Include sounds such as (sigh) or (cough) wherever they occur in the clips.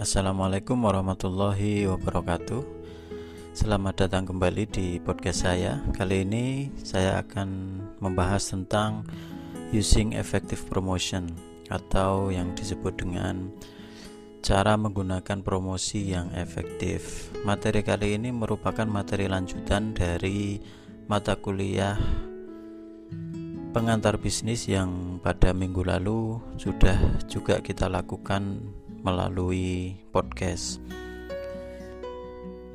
Assalamualaikum warahmatullahi wabarakatuh. Selamat datang kembali di podcast saya. Kali ini saya akan membahas tentang using effective promotion atau yang disebut dengan cara menggunakan promosi yang efektif. Materi kali ini merupakan materi lanjutan dari mata kuliah pengantar bisnis yang pada minggu lalu sudah juga kita lakukan melalui podcast.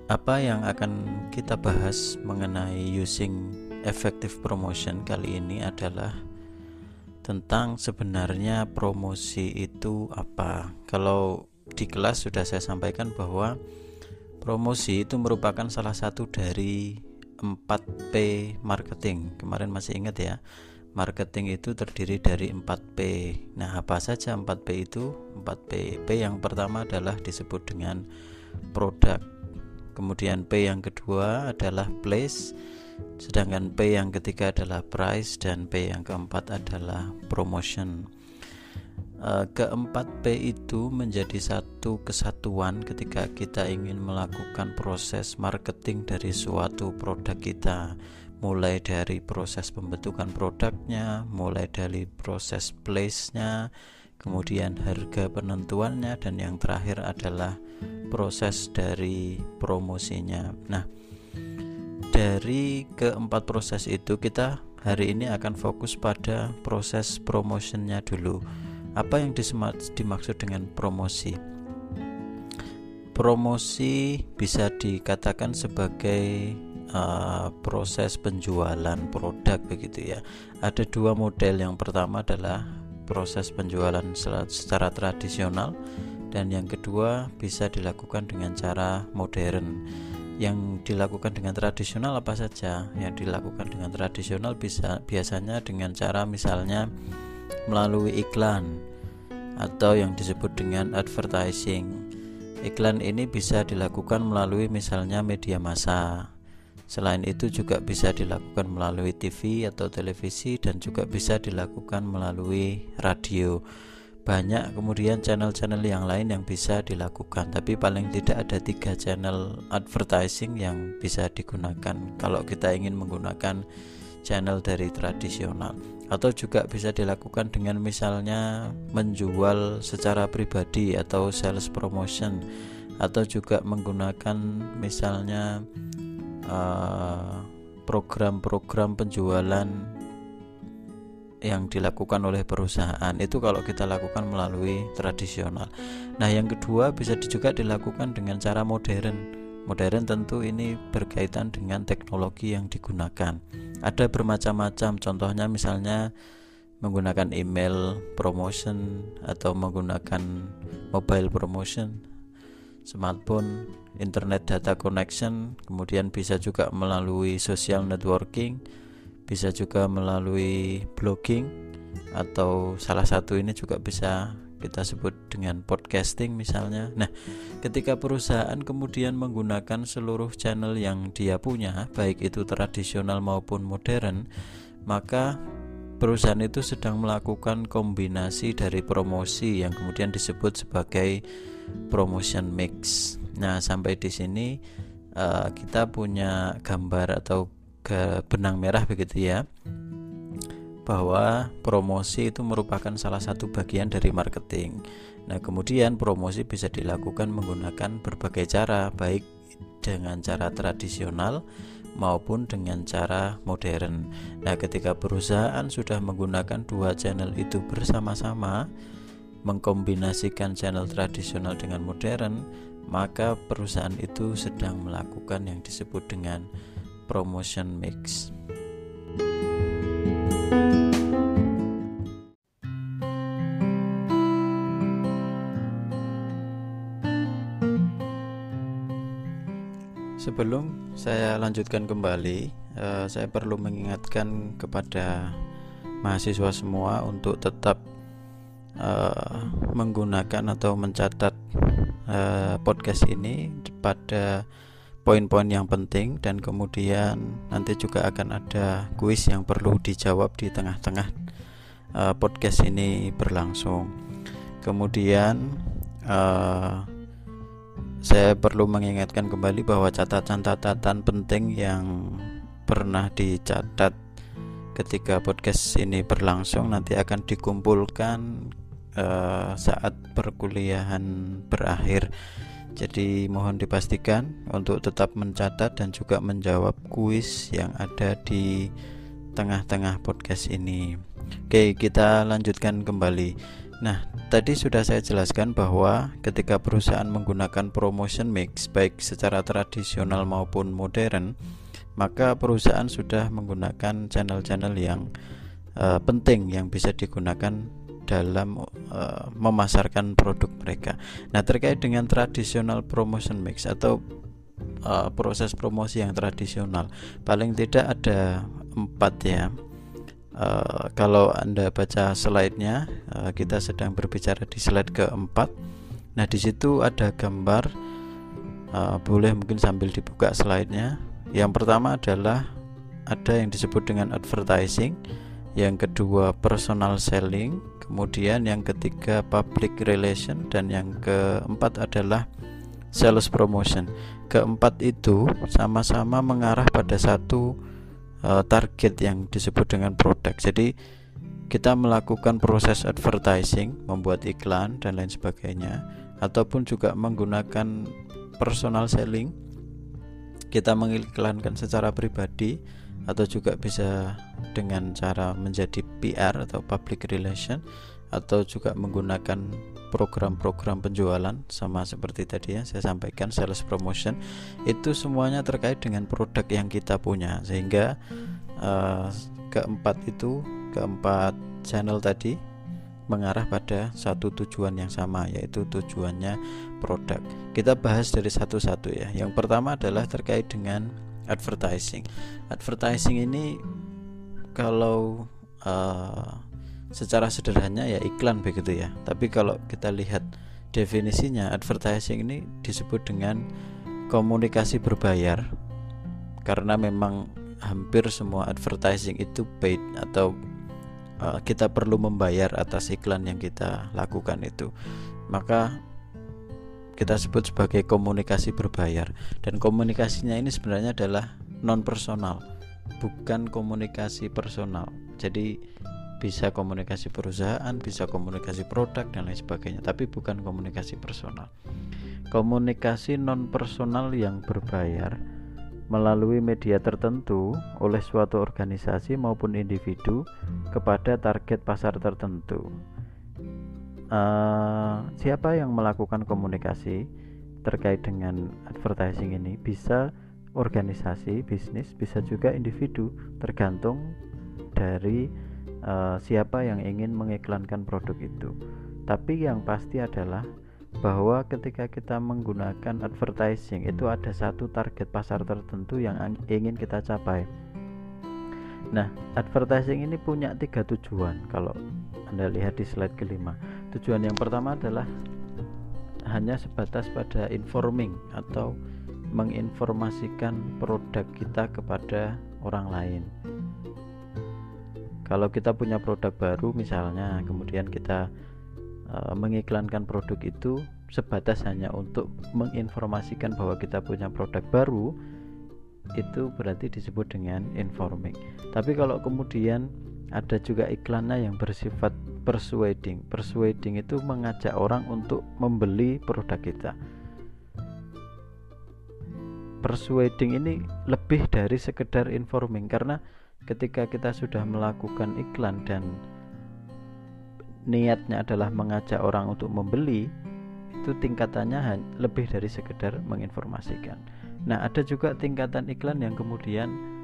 Apa yang akan kita bahas mengenai using effective promotion kali ini adalah tentang sebenarnya promosi itu apa. Kalau di kelas sudah saya sampaikan bahwa promosi itu merupakan salah satu dari 4P marketing. Kemarin masih ingat ya marketing itu terdiri dari 4P. Nah, apa saja 4P itu? 4P. P yang pertama adalah disebut dengan produk. Kemudian P yang kedua adalah place, sedangkan P yang ketiga adalah price dan P yang keempat adalah promotion. E, keempat P itu menjadi satu kesatuan ketika kita ingin melakukan proses marketing dari suatu produk kita mulai dari proses pembentukan produknya, mulai dari proses place-nya, kemudian harga penentuannya dan yang terakhir adalah proses dari promosinya. Nah, dari keempat proses itu kita hari ini akan fokus pada proses promotionnya dulu. Apa yang dimaksud dengan promosi? Promosi bisa dikatakan sebagai uh, proses penjualan produk begitu ya. Ada dua model. Yang pertama adalah proses penjualan secara tradisional dan yang kedua bisa dilakukan dengan cara modern. Yang dilakukan dengan tradisional apa saja? Yang dilakukan dengan tradisional bisa biasanya dengan cara misalnya melalui iklan atau yang disebut dengan advertising. Iklan ini bisa dilakukan melalui misalnya media massa Selain itu juga bisa dilakukan melalui TV atau televisi dan juga bisa dilakukan melalui radio. Banyak kemudian channel-channel yang lain yang bisa dilakukan, tapi paling tidak ada tiga channel advertising yang bisa digunakan kalau kita ingin menggunakan channel dari tradisional atau juga bisa dilakukan dengan misalnya menjual secara pribadi atau sales promotion atau juga menggunakan misalnya program-program uh, penjualan yang dilakukan oleh perusahaan itu kalau kita lakukan melalui tradisional. Nah, yang kedua bisa juga dilakukan dengan cara modern. Modern tentu ini berkaitan dengan teknologi yang digunakan. Ada bermacam-macam, contohnya misalnya menggunakan email promotion atau menggunakan mobile promotion, smartphone internet data connection, kemudian bisa juga melalui social networking, bisa juga melalui blogging atau salah satu ini juga bisa kita sebut dengan podcasting misalnya. Nah, ketika perusahaan kemudian menggunakan seluruh channel yang dia punya, baik itu tradisional maupun modern, maka perusahaan itu sedang melakukan kombinasi dari promosi yang kemudian disebut sebagai promotion mix. Nah, sampai di sini uh, kita punya gambar atau ke benang merah begitu ya. Bahwa promosi itu merupakan salah satu bagian dari marketing. Nah, kemudian promosi bisa dilakukan menggunakan berbagai cara, baik dengan cara tradisional maupun dengan cara modern. Nah, ketika perusahaan sudah menggunakan dua channel itu bersama-sama, mengkombinasikan channel tradisional dengan modern, maka perusahaan itu sedang melakukan yang disebut dengan promotion mix. Sebelum saya lanjutkan kembali, eh, saya perlu mengingatkan kepada mahasiswa semua untuk tetap eh, menggunakan atau mencatat uh, podcast ini pada poin-poin yang penting dan kemudian nanti juga akan ada kuis yang perlu dijawab di tengah-tengah uh, podcast ini berlangsung. Kemudian uh, saya perlu mengingatkan kembali bahwa catatan-catatan penting yang pernah dicatat ketika podcast ini berlangsung nanti akan dikumpulkan uh, saat perkuliahan berakhir. Jadi mohon dipastikan untuk tetap mencatat dan juga menjawab kuis yang ada di tengah-tengah podcast ini. Oke, kita lanjutkan kembali. Nah, tadi sudah saya jelaskan bahwa ketika perusahaan menggunakan promotion mix baik secara tradisional maupun modern, maka perusahaan sudah menggunakan channel-channel yang uh, penting yang bisa digunakan dalam uh, memasarkan produk mereka. Nah, terkait dengan tradisional promotion mix atau uh, proses promosi yang tradisional, paling tidak ada empat ya Uh, kalau anda baca slide-nya, uh, kita sedang berbicara di slide keempat. Nah, di situ ada gambar. Uh, boleh mungkin sambil dibuka slide-nya. Yang pertama adalah ada yang disebut dengan advertising, yang kedua personal selling, kemudian yang ketiga public relation, dan yang keempat adalah sales promotion. Keempat itu sama-sama mengarah pada satu uh, target yang disebut dengan produk. Jadi kita melakukan proses advertising, membuat iklan dan lain sebagainya ataupun juga menggunakan personal selling. Kita mengiklankan secara pribadi atau juga bisa dengan cara menjadi PR atau public relation atau juga menggunakan program-program penjualan sama seperti tadi ya saya sampaikan sales promotion itu semuanya terkait dengan produk yang kita punya. Sehingga uh, keempat itu keempat channel tadi mengarah pada satu tujuan yang sama yaitu tujuannya produk. Kita bahas dari satu-satu ya. Yang pertama adalah terkait dengan advertising. Advertising ini kalau uh, secara sederhana ya iklan begitu ya. Tapi kalau kita lihat definisinya advertising ini disebut dengan komunikasi berbayar. Karena memang hampir semua advertising itu paid atau uh, kita perlu membayar atas iklan yang kita lakukan itu. Maka kita sebut sebagai komunikasi berbayar dan komunikasinya ini sebenarnya adalah non personal bukan komunikasi personal jadi bisa komunikasi perusahaan, bisa komunikasi produk dan lain sebagainya, tapi bukan komunikasi personal. Komunikasi non personal yang berbayar melalui media tertentu oleh suatu organisasi maupun individu kepada target pasar tertentu. Uh, siapa yang melakukan komunikasi terkait dengan advertising ini bisa organisasi bisnis bisa juga individu tergantung dari uh, siapa yang ingin mengiklankan produk itu. Tapi yang pasti adalah bahwa ketika kita menggunakan advertising itu ada satu target pasar tertentu yang ingin kita capai. Nah, advertising ini punya tiga tujuan. Kalau anda lihat di slide kelima, tujuan yang pertama adalah hanya sebatas pada informing atau menginformasikan produk kita kepada orang lain. Kalau kita punya produk baru misalnya kemudian kita uh, mengiklankan produk itu sebatas hanya untuk menginformasikan bahwa kita punya produk baru itu berarti disebut dengan informing. Tapi kalau kemudian ada juga iklannya yang bersifat persuading. Persuading itu mengajak orang untuk membeli produk kita. Persuading ini lebih dari sekedar informing karena ketika kita sudah melakukan iklan dan niatnya adalah mengajak orang untuk membeli itu tingkatannya lebih dari sekedar menginformasikan. Nah ada juga tingkatan iklan yang kemudian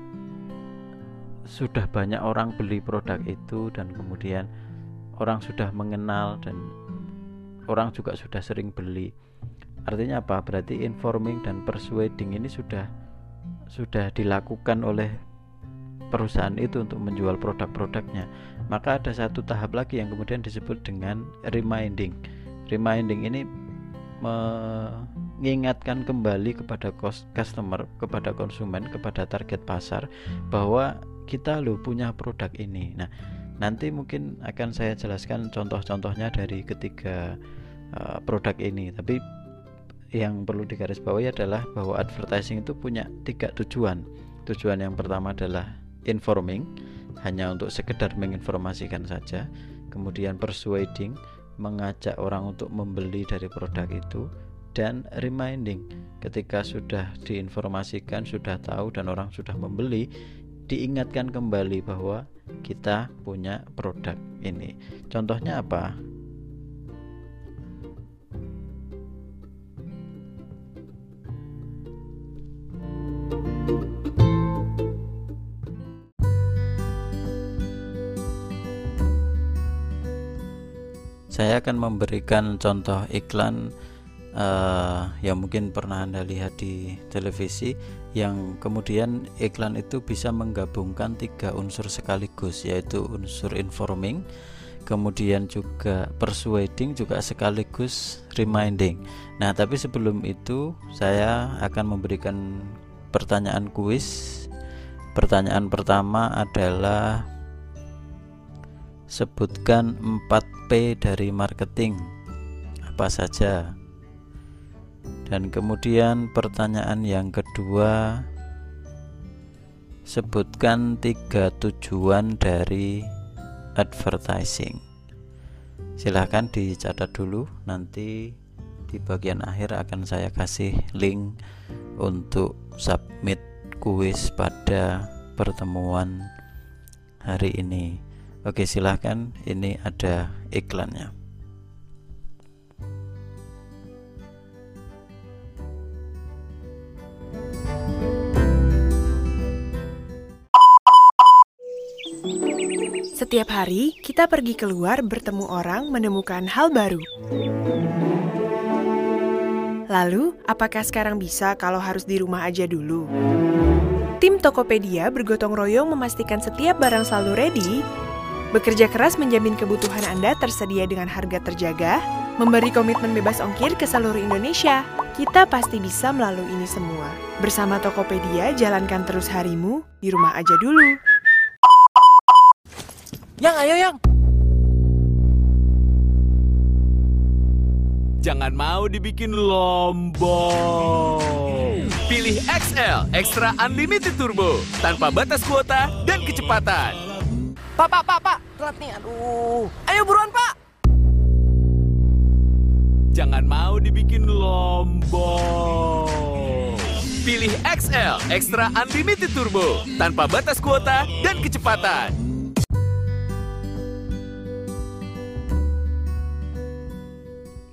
sudah banyak orang beli produk itu dan kemudian orang sudah mengenal dan orang juga sudah sering beli. Artinya apa? Berarti informing dan persuading ini sudah sudah dilakukan oleh perusahaan itu untuk menjual produk-produknya. Maka ada satu tahap lagi yang kemudian disebut dengan reminding. Reminding ini mengingatkan kembali kepada customer kepada konsumen kepada target pasar bahwa kita lo punya produk ini nah nanti mungkin akan saya jelaskan contoh-contohnya dari ketiga uh, produk ini tapi yang perlu digarisbawahi adalah bahwa advertising itu punya tiga tujuan. Tujuan yang pertama adalah informing, hanya untuk sekedar menginformasikan saja. Kemudian persuading, mengajak orang untuk membeli dari produk itu dan reminding ketika sudah diinformasikan sudah tahu dan orang sudah membeli diingatkan kembali bahwa kita punya produk ini. Contohnya apa? Saya akan memberikan contoh iklan uh, yang mungkin pernah Anda lihat di televisi yang kemudian iklan itu bisa menggabungkan tiga unsur sekaligus yaitu unsur informing kemudian juga persuading juga sekaligus reminding nah tapi sebelum itu saya akan memberikan pertanyaan kuis pertanyaan pertama adalah Sebutkan 4P dari marketing. Apa saja? Dan kemudian pertanyaan yang kedua, sebutkan tiga tujuan dari advertising. Silahkan dicatat dulu, nanti di bagian akhir akan saya kasih link untuk submit kuis pada pertemuan hari ini. Oke silahkan ini ada iklannya Setiap hari, kita pergi keluar bertemu orang menemukan hal baru. Lalu, apakah sekarang bisa kalau harus di rumah aja dulu? Tim Tokopedia bergotong royong memastikan setiap barang selalu ready Bekerja keras menjamin kebutuhan Anda tersedia dengan harga terjaga, memberi komitmen bebas ongkir ke seluruh Indonesia. Kita pasti bisa melalui ini semua. Bersama Tokopedia, jalankan terus harimu di rumah aja dulu. Yang, ayo yang. Jangan mau dibikin lombong. Pilih XL, Extra Unlimited Turbo, tanpa batas kuota dan kecepatan. Pak, pak, pak, pak. Telat nih, aduh. Ayo buruan, pak. Jangan mau dibikin lombong. Pilih XL, Extra Unlimited Turbo, tanpa batas kuota dan kecepatan.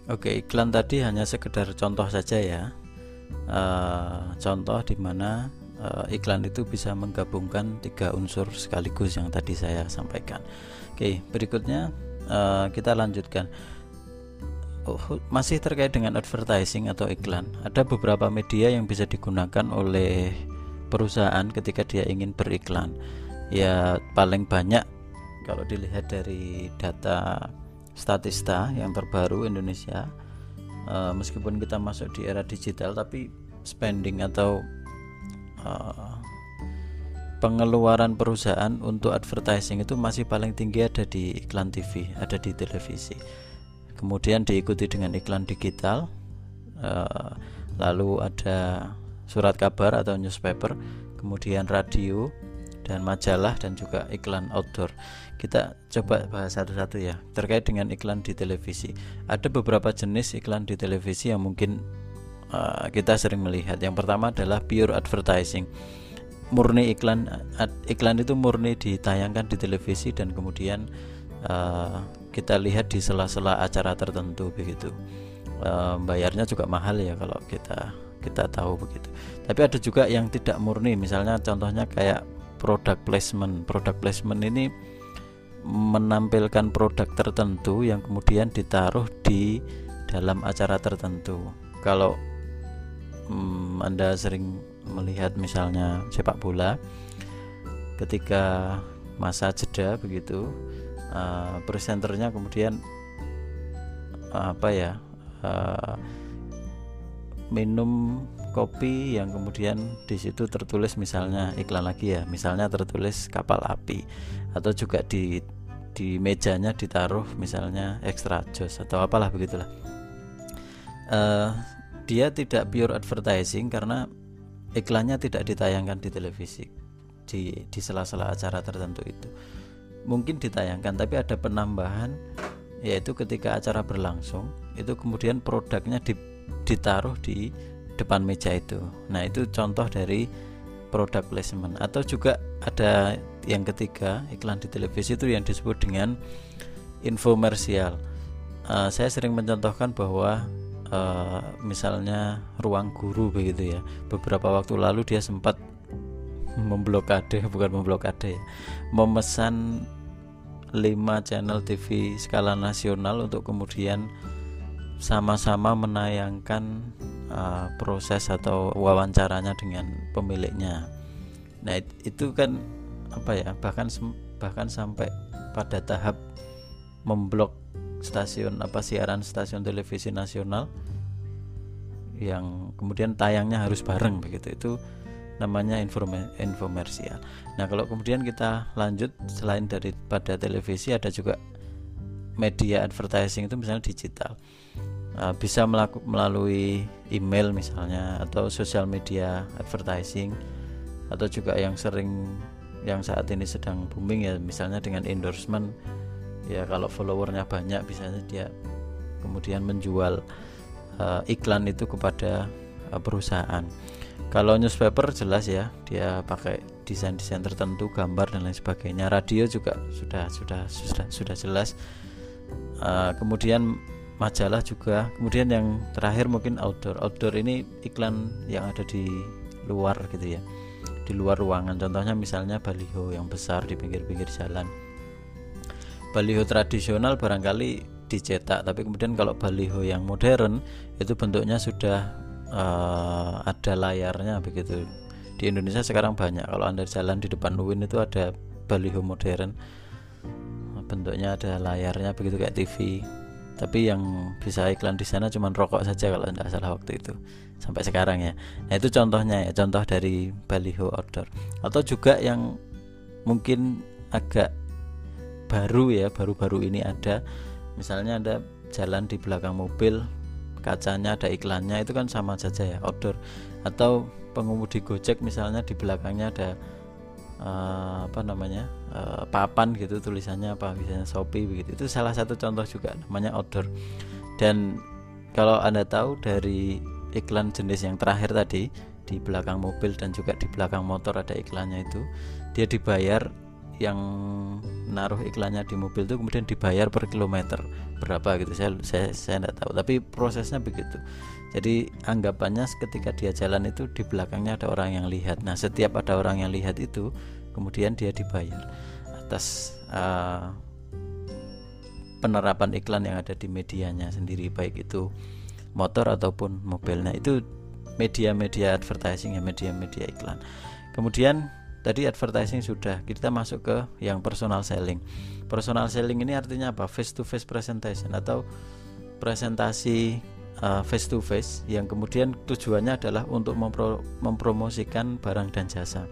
Oke, iklan tadi hanya sekedar contoh saja ya. Uh, contoh di mana uh, iklan itu bisa menggabungkan tiga unsur sekaligus yang tadi saya sampaikan. Oke, berikutnya uh, kita lanjutkan. Oh, masih terkait dengan advertising atau iklan. Ada beberapa media yang bisa digunakan oleh perusahaan ketika dia ingin beriklan. Ya paling banyak kalau dilihat dari data statista yang terbaru Indonesia, uh, meskipun kita masuk di era digital, tapi spending atau Eh, pengeluaran perusahaan untuk advertising itu masih paling tinggi ada di iklan TV, ada di televisi. Kemudian diikuti dengan iklan digital, uh, lalu ada surat kabar atau newspaper, kemudian radio dan majalah dan juga iklan outdoor. Kita coba bahas satu-satu ya terkait dengan iklan di televisi. Ada beberapa jenis iklan di televisi yang mungkin uh, kita sering melihat. Yang pertama adalah pure advertising. Murni iklan iklan itu murni ditayangkan di televisi dan kemudian uh, kita lihat di sela-sela acara tertentu begitu. Uh, bayarnya juga mahal ya kalau kita kita tahu begitu. Tapi ada juga yang tidak murni, misalnya contohnya kayak product placement. Product placement ini menampilkan produk tertentu yang kemudian ditaruh di dalam acara tertentu. Kalau hmm, Anda sering melihat misalnya sepak bola ketika masa jeda begitu uh, presenternya kemudian apa ya uh, minum kopi yang kemudian di situ tertulis misalnya iklan lagi ya misalnya tertulis kapal api atau juga di di mejanya ditaruh misalnya extra jos atau apalah begitulah. Uh, dia tidak pure advertising karena iklannya tidak ditayangkan di televisi di di sela-sela acara tertentu itu. Mungkin ditayangkan tapi ada penambahan yaitu ketika acara berlangsung itu kemudian produknya ditaruh di depan meja itu. Nah itu contoh dari product placement. Atau juga ada yang ketiga iklan di televisi itu yang disebut dengan infomersial uh, saya sering mencontohkan bahwa uh, misalnya ruang guru begitu ya. Beberapa waktu lalu dia sempat memblokade (laughs) bukan memblokade ya, memesan 5 channel TV skala nasional untuk kemudian sama-sama menayangkan uh, proses atau wawancaranya dengan pemiliknya. Nah, itu kan apa ya? Bahkan bahkan sampai pada tahap memblok stasiun apa siaran stasiun televisi nasional yang kemudian tayangnya harus bareng begitu. Itu namanya infomersial. Nah, kalau kemudian kita lanjut selain daripada televisi ada juga media advertising itu misalnya digital. Uh, bisa melaku, melalui email misalnya atau sosial media advertising atau juga yang sering yang saat ini sedang booming ya misalnya dengan endorsement ya kalau followernya banyak misalnya dia kemudian menjual uh, iklan itu kepada uh, perusahaan. Kalau newspaper jelas ya dia pakai desain-desain tertentu gambar dan lain sebagainya. Radio juga sudah sudah sudah sudah jelas. Uh, kemudian majalah juga. Kemudian yang terakhir mungkin outdoor. Outdoor ini iklan yang ada di luar gitu ya. Di luar ruangan. Contohnya misalnya baliho yang besar di pinggir-pinggir jalan. Baliho tradisional barangkali dicetak tapi kemudian kalau baliho yang modern itu bentuknya sudah uh, ada layarnya begitu. Di Indonesia sekarang banyak. Kalau anda jalan di depan UIN itu ada baliho modern. Bentuknya ada layarnya begitu kayak TV tapi yang bisa iklan di sana cuma rokok saja kalau tidak salah waktu itu sampai sekarang ya. Nah itu contohnya ya contoh dari baliho outdoor. Atau juga yang mungkin agak baru ya baru-baru ini ada. Misalnya ada jalan di belakang mobil kacanya ada iklannya itu kan sama saja ya outdoor. Atau pengemudi Gojek misalnya di belakangnya ada uh, apa namanya uh, papan gitu tulisannya apa misalnya Shopee begitu. Itu salah satu contoh juga namanya outdoor. Dan kalau anda tahu dari iklan jenis yang terakhir tadi di belakang mobil dan juga di belakang motor ada iklannya itu dia dibayar yang naruh iklannya di mobil itu kemudian dibayar per kilometer berapa gitu. Saya saya saya tidak tahu tapi prosesnya begitu. Jadi anggapannya ketika dia jalan itu di belakangnya ada orang yang lihat. Nah setiap ada orang yang lihat itu kemudian dia dibayar atas uh, penerapan iklan yang ada di medianya sendiri baik itu motor ataupun mobilnya itu media-media advertising ya media-media iklan kemudian Tadi advertising sudah, kita masuk ke yang personal selling. Personal selling ini artinya apa? Face to face presentation atau presentasi uh, face to face yang kemudian tujuannya adalah untuk mempro mempromosikan barang dan jasa.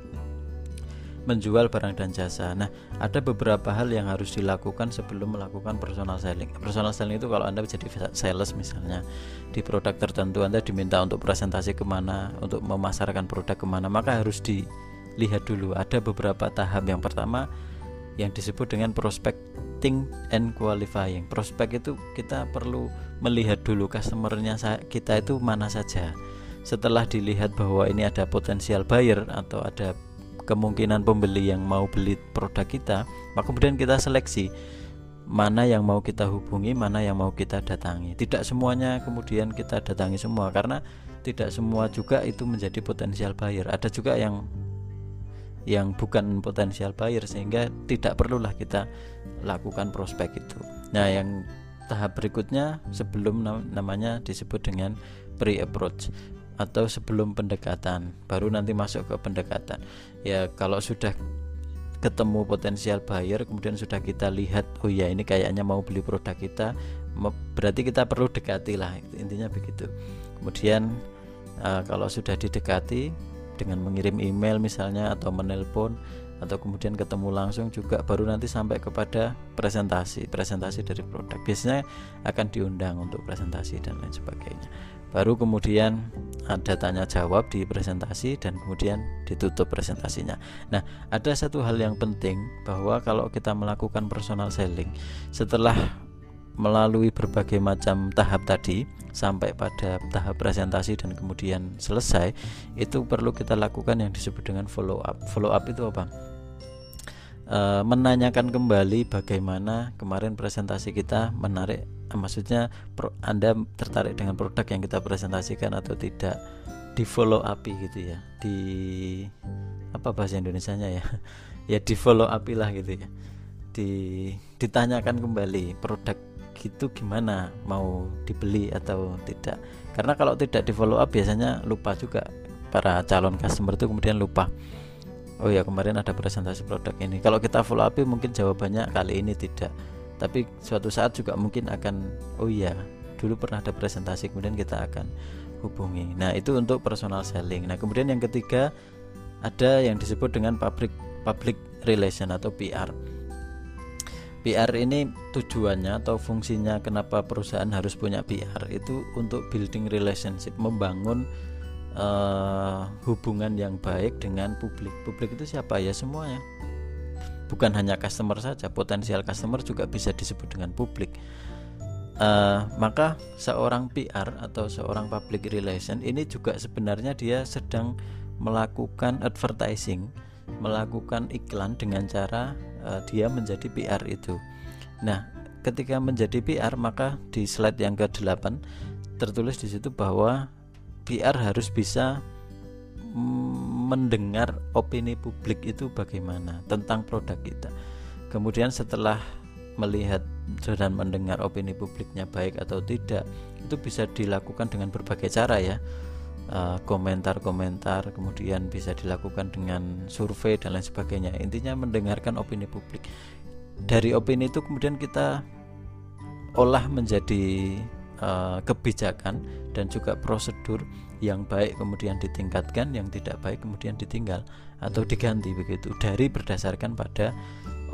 Menjual barang dan jasa. Nah, ada beberapa hal yang harus dilakukan sebelum melakukan personal selling. Personal selling itu kalau Anda menjadi sales misalnya di produk tertentu Anda diminta untuk presentasi ke mana, untuk memasarkan produk ke mana, maka harus di lihat dulu ada beberapa tahap yang pertama yang disebut dengan prospecting and qualifying prospek itu kita perlu melihat dulu customernya kita itu mana saja setelah dilihat bahwa ini ada potensial buyer atau ada kemungkinan pembeli yang mau beli produk kita maka kemudian kita seleksi mana yang mau kita hubungi mana yang mau kita datangi. Tidak semuanya kemudian kita datangi semua karena tidak semua juga itu menjadi potensial buyer. Ada juga yang yang bukan potensial buyer sehingga tidak perlulah kita lakukan prospek itu. Nah, yang tahap berikutnya sebelum namanya disebut dengan pre-approach atau sebelum pendekatan, baru nanti masuk ke pendekatan. Ya, kalau sudah ketemu potensial buyer kemudian sudah kita lihat oh ya ini kayaknya mau beli produk kita berarti kita perlu dekati lah intinya begitu. Kemudian uh, kalau sudah didekati dengan mengirim email misalnya atau menelpon atau kemudian ketemu langsung juga baru nanti sampai kepada presentasi presentasi dari produk. Biasanya akan diundang untuk presentasi dan lain sebagainya baru kemudian ada tanya jawab di presentasi dan kemudian ditutup presentasinya. Nah, ada satu hal yang penting bahwa kalau kita melakukan personal selling setelah melalui berbagai macam tahap tadi sampai pada tahap presentasi dan kemudian selesai itu perlu kita lakukan yang disebut dengan follow up. Follow up itu apa? E, menanyakan kembali bagaimana kemarin presentasi kita menarik eh, maksudnya Anda tertarik dengan produk yang kita presentasikan atau tidak? Di follow up gitu ya? Di apa bahasa Indonesia nya ya? (laughs) Ya di follow up lah gitu ya? Di ditanyakan kembali produk gitu gimana? Mau dibeli atau tidak? Karena kalau tidak di follow up biasanya lupa juga para calon customer itu kemudian lupa. Oh ya kemarin ada presentasi produk ini. Kalau kita follow up mungkin jawabannya kali ini tidak tapi suatu saat juga mungkin akan oh iya dulu pernah ada presentasi kemudian kita akan hubungi. Nah itu untuk personal selling. Nah kemudian yang ketiga ada yang disebut dengan public public relation atau PR PR ini tujuannya atau fungsinya kenapa perusahaan harus punya PR itu untuk building relationship, membangun uh, hubungan yang baik dengan publik. Publik itu siapa? Ya semuanya. Bukan hanya customer saja, potensial customer juga bisa disebut dengan publik. Uh, maka seorang PR atau seorang public relation ini juga sebenarnya dia sedang melakukan advertising, melakukan iklan dengan cara uh, dia menjadi PR itu. Nah, ketika menjadi PR maka di slide yang ke-8 tertulis di situ bahwa PR harus bisa mendengar opini publik itu bagaimana tentang produk kita. Kemudian setelah melihat dan mendengar opini publiknya baik atau tidak, itu bisa dilakukan dengan berbagai cara ya Eh, komentar-komentar, kemudian bisa dilakukan dengan survei dan lain sebagainya. Intinya mendengarkan opini publik. Dari opini itu kemudian kita olah menjadi uh, kebijakan dan juga prosedur yang baik kemudian ditingkatkan, yang tidak baik kemudian ditinggal atau diganti begitu dari berdasarkan pada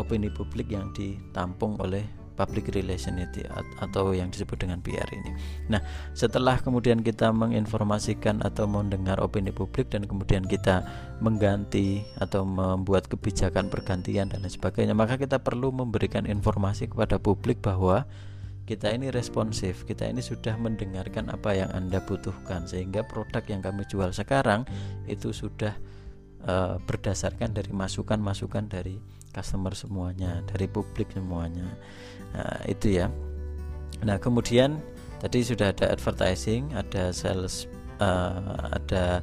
opini publik yang ditampung oleh public relation itu atau yang disebut dengan PR ini. Nah, setelah kemudian kita menginformasikan atau mendengar opini publik dan kemudian kita mengganti atau membuat kebijakan pergantian dan lain sebagainya, maka kita perlu memberikan informasi kepada publik bahwa kita ini responsif, kita ini sudah mendengarkan apa yang Anda butuhkan sehingga produk yang kami jual sekarang itu sudah uh, berdasarkan dari masukan-masukan dari customer semuanya, dari publik semuanya. Nah, itu ya. Nah, kemudian tadi sudah ada advertising, ada sales uh, ada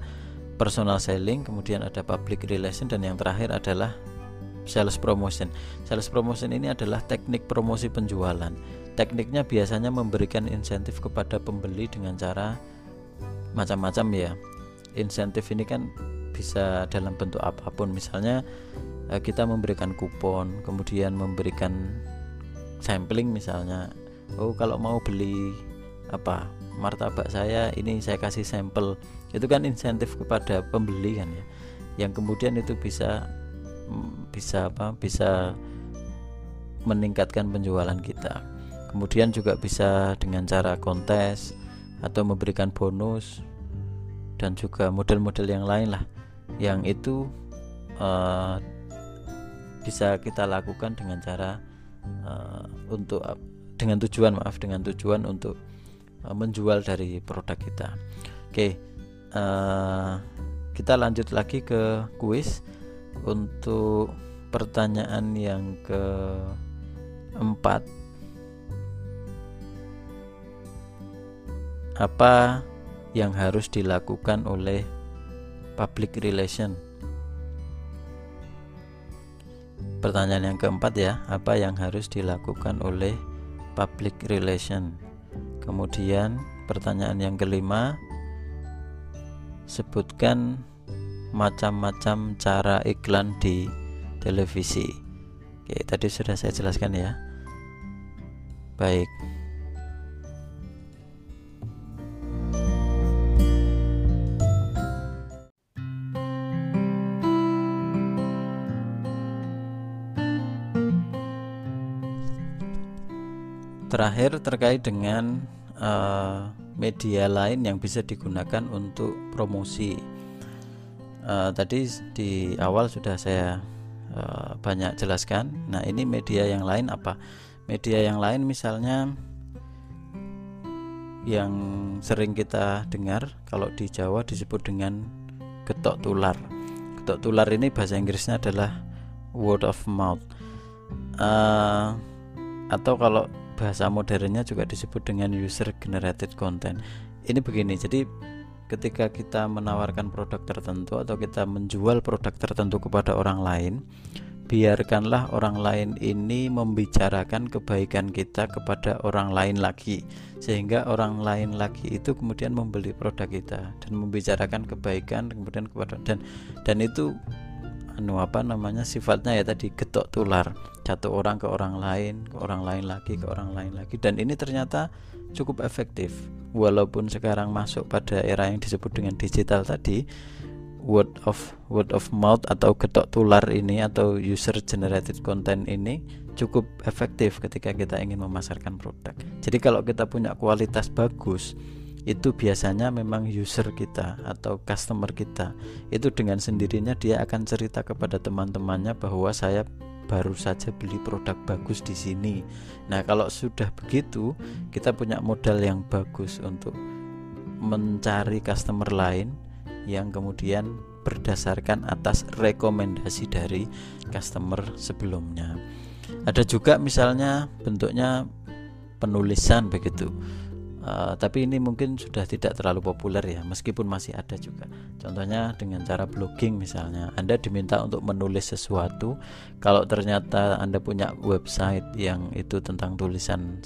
personal selling, kemudian ada public relation dan yang terakhir adalah sales promotion. Sales promotion ini adalah teknik promosi penjualan. Tekniknya biasanya memberikan insentif kepada pembeli dengan cara macam-macam ya. Insentif ini kan bisa dalam bentuk apa pun, misalnya Eh, kita memberikan kupon kemudian memberikan sampling misalnya. Oh kalau mau beli apa martabak saya ini saya kasih sampel. Itu kan insentif kepada pembeli kan ya. Yang kemudian itu bisa mm, bisa apa bisa meningkatkan penjualan kita kemudian juga bisa dengan cara kontes atau memberikan bonus dan juga model-model yang lain lah yang itu uh, bisa kita lakukan dengan cara uh, untuk dengan tujuan maaf dengan tujuan untuk uh, menjual dari produk kita. Oke, okay, uh, kita lanjut lagi ke kuis untuk pertanyaan yang keempat. Apa yang harus dilakukan oleh public relation Pertanyaan yang keempat ya, apa yang harus dilakukan oleh public relation? Kemudian pertanyaan yang kelima, sebutkan macam-macam cara iklan di televisi. Oke, tadi sudah saya jelaskan ya. Baik. Terakhir terkait dengan uh, media lain yang bisa digunakan untuk promosi. Uh, tadi di awal sudah saya uh, banyak jelaskan. Nah, ini media yang lain apa? Media yang lain misalnya yang sering kita dengar kalau di Jawa disebut dengan getok tular. Getok tular ini bahasa Inggrisnya adalah word of mouth. Uh, atau kalau bahasa modernnya juga disebut dengan user generated content. Ini begini, jadi ketika kita menawarkan produk tertentu atau kita menjual produk tertentu kepada orang lain, biarkanlah orang lain ini membicarakan kebaikan kita kepada orang lain lagi sehingga orang lain lagi itu kemudian membeli produk kita dan membicarakan kebaikan kemudian kepada dan dan itu anu apa namanya sifatnya ya tadi getok tular. Satu orang ke orang lain ke orang lain lagi ke orang lain lagi. Dan ini ternyata cukup efektif. Walaupun sekarang masuk pada era yang disebut dengan digital tadi word of word of mouth atau getok tular ini atau user generated content ini cukup efektif ketika kita ingin memasarkan produk. Jadi kalau kita punya kualitas bagus, itu biasanya memang user kita atau customer kita itu dengan sendirinya dia akan cerita kepada teman-temannya bahwa saya baru saja beli produk bagus di sini. Nah, kalau sudah begitu, kita punya modal yang bagus untuk mencari customer lain yang kemudian berdasarkan atas rekomendasi dari customer sebelumnya. Ada juga misalnya bentuknya penulisan begitu Uh, tapi ini mungkin sudah tidak terlalu populer ya, meskipun masih ada juga. Contohnya dengan cara blogging misalnya, Anda diminta untuk menulis sesuatu. Kalau ternyata Anda punya website yang itu tentang tulisan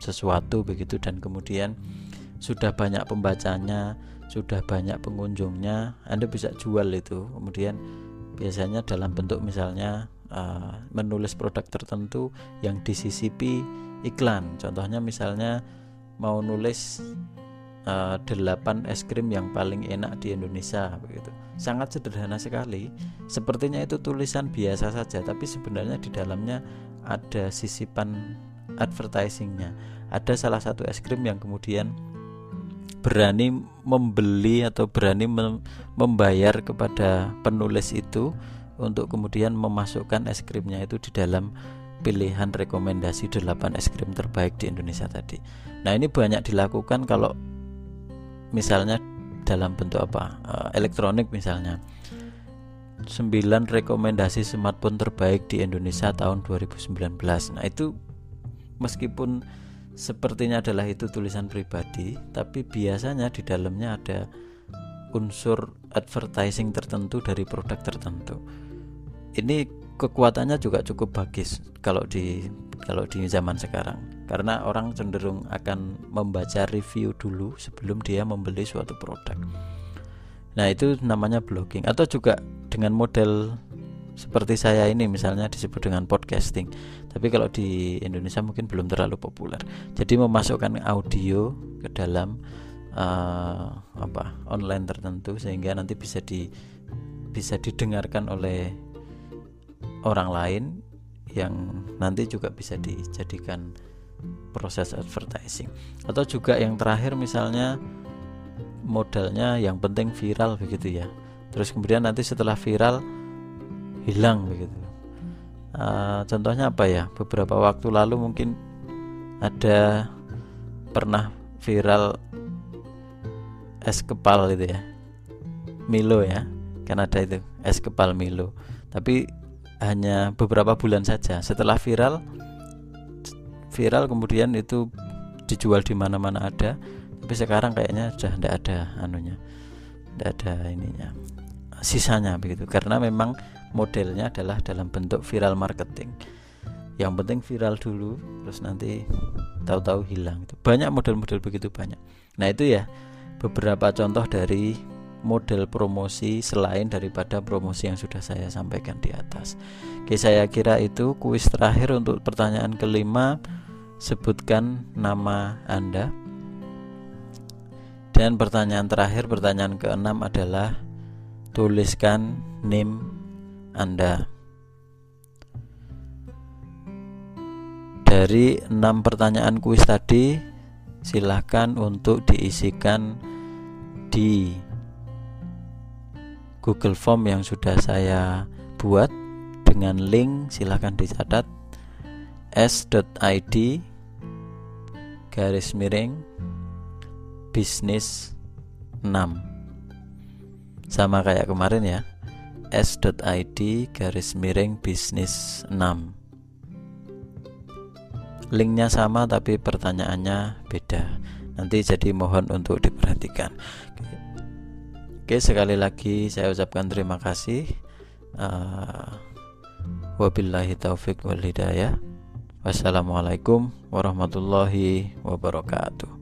sesuatu begitu dan kemudian sudah banyak pembacanya, sudah banyak pengunjungnya, Anda bisa jual itu. Kemudian biasanya dalam bentuk misalnya uh, menulis produk tertentu yang disisipi iklan. Contohnya misalnya mau nulis uh, eh, 8 es krim yang paling enak di Indonesia begitu. Sangat sederhana sekali. Sepertinya itu tulisan biasa saja, tapi sebenarnya di dalamnya ada sisipan advertisingnya. Ada salah satu es krim yang kemudian berani membeli atau berani membayar kepada penulis itu untuk kemudian memasukkan es krimnya itu di dalam pilihan rekomendasi 8 es krim terbaik di Indonesia tadi. Nah, ini banyak dilakukan kalau misalnya dalam bentuk apa? Uh, elektronik misalnya. 9 rekomendasi smartphone terbaik di Indonesia tahun 2019. Nah, itu meskipun sepertinya adalah itu tulisan pribadi, tapi biasanya di dalamnya ada unsur advertising tertentu dari produk tertentu. Ini kekuatannya juga cukup bagus kalau di kalau di zaman sekarang karena orang cenderung akan membaca review dulu sebelum dia membeli suatu produk. Nah, itu namanya blogging atau juga dengan model seperti saya ini misalnya disebut dengan podcasting. Tapi kalau di Indonesia mungkin belum terlalu populer. Jadi memasukkan audio ke dalam uh, apa online tertentu sehingga nanti bisa di bisa didengarkan oleh orang lain yang nanti juga bisa dijadikan proses advertising. Atau juga yang terakhir misalnya modalnya yang penting viral begitu ya. Terus kemudian nanti setelah viral hilang begitu. Uh, contohnya apa ya? Beberapa waktu lalu mungkin ada pernah viral es kepal itu ya. Milo ya kan ada itu es kepal Milo. Tapi hanya beberapa bulan saja. Setelah viral viral kemudian itu dijual di mana-mana ada. Tapi sekarang kayaknya sudah tidak ada anunya tidak ada ininya sisanya begitu. Karena memang modelnya adalah dalam bentuk viral marketing. Yang penting viral dulu terus nanti tahu-tahu hilang itu banyak model-model begitu banyak. Nah itu ya beberapa contoh dari model promosi selain daripada promosi yang sudah saya sampaikan di atas. Oke, saya kira itu kuis terakhir untuk pertanyaan kelima. Sebutkan nama Anda. Dan pertanyaan terakhir, pertanyaan keenam adalah tuliskan name Anda. Dari enam pertanyaan kuis tadi, silahkan untuk diisikan di Google Form yang sudah saya buat dengan link silahkan dicatat. S.id garis miring bisnis 6 sama kayak kemarin ya. S.id garis miring bisnis 6 linknya sama tapi pertanyaannya beda. Nanti jadi mohon untuk diperhatikan Oke, sekali lagi saya ucapkan terima kasih. Uh, wabillahi taufik wal hidayah. Wassalamualaikum warahmatullahi wabarakatuh.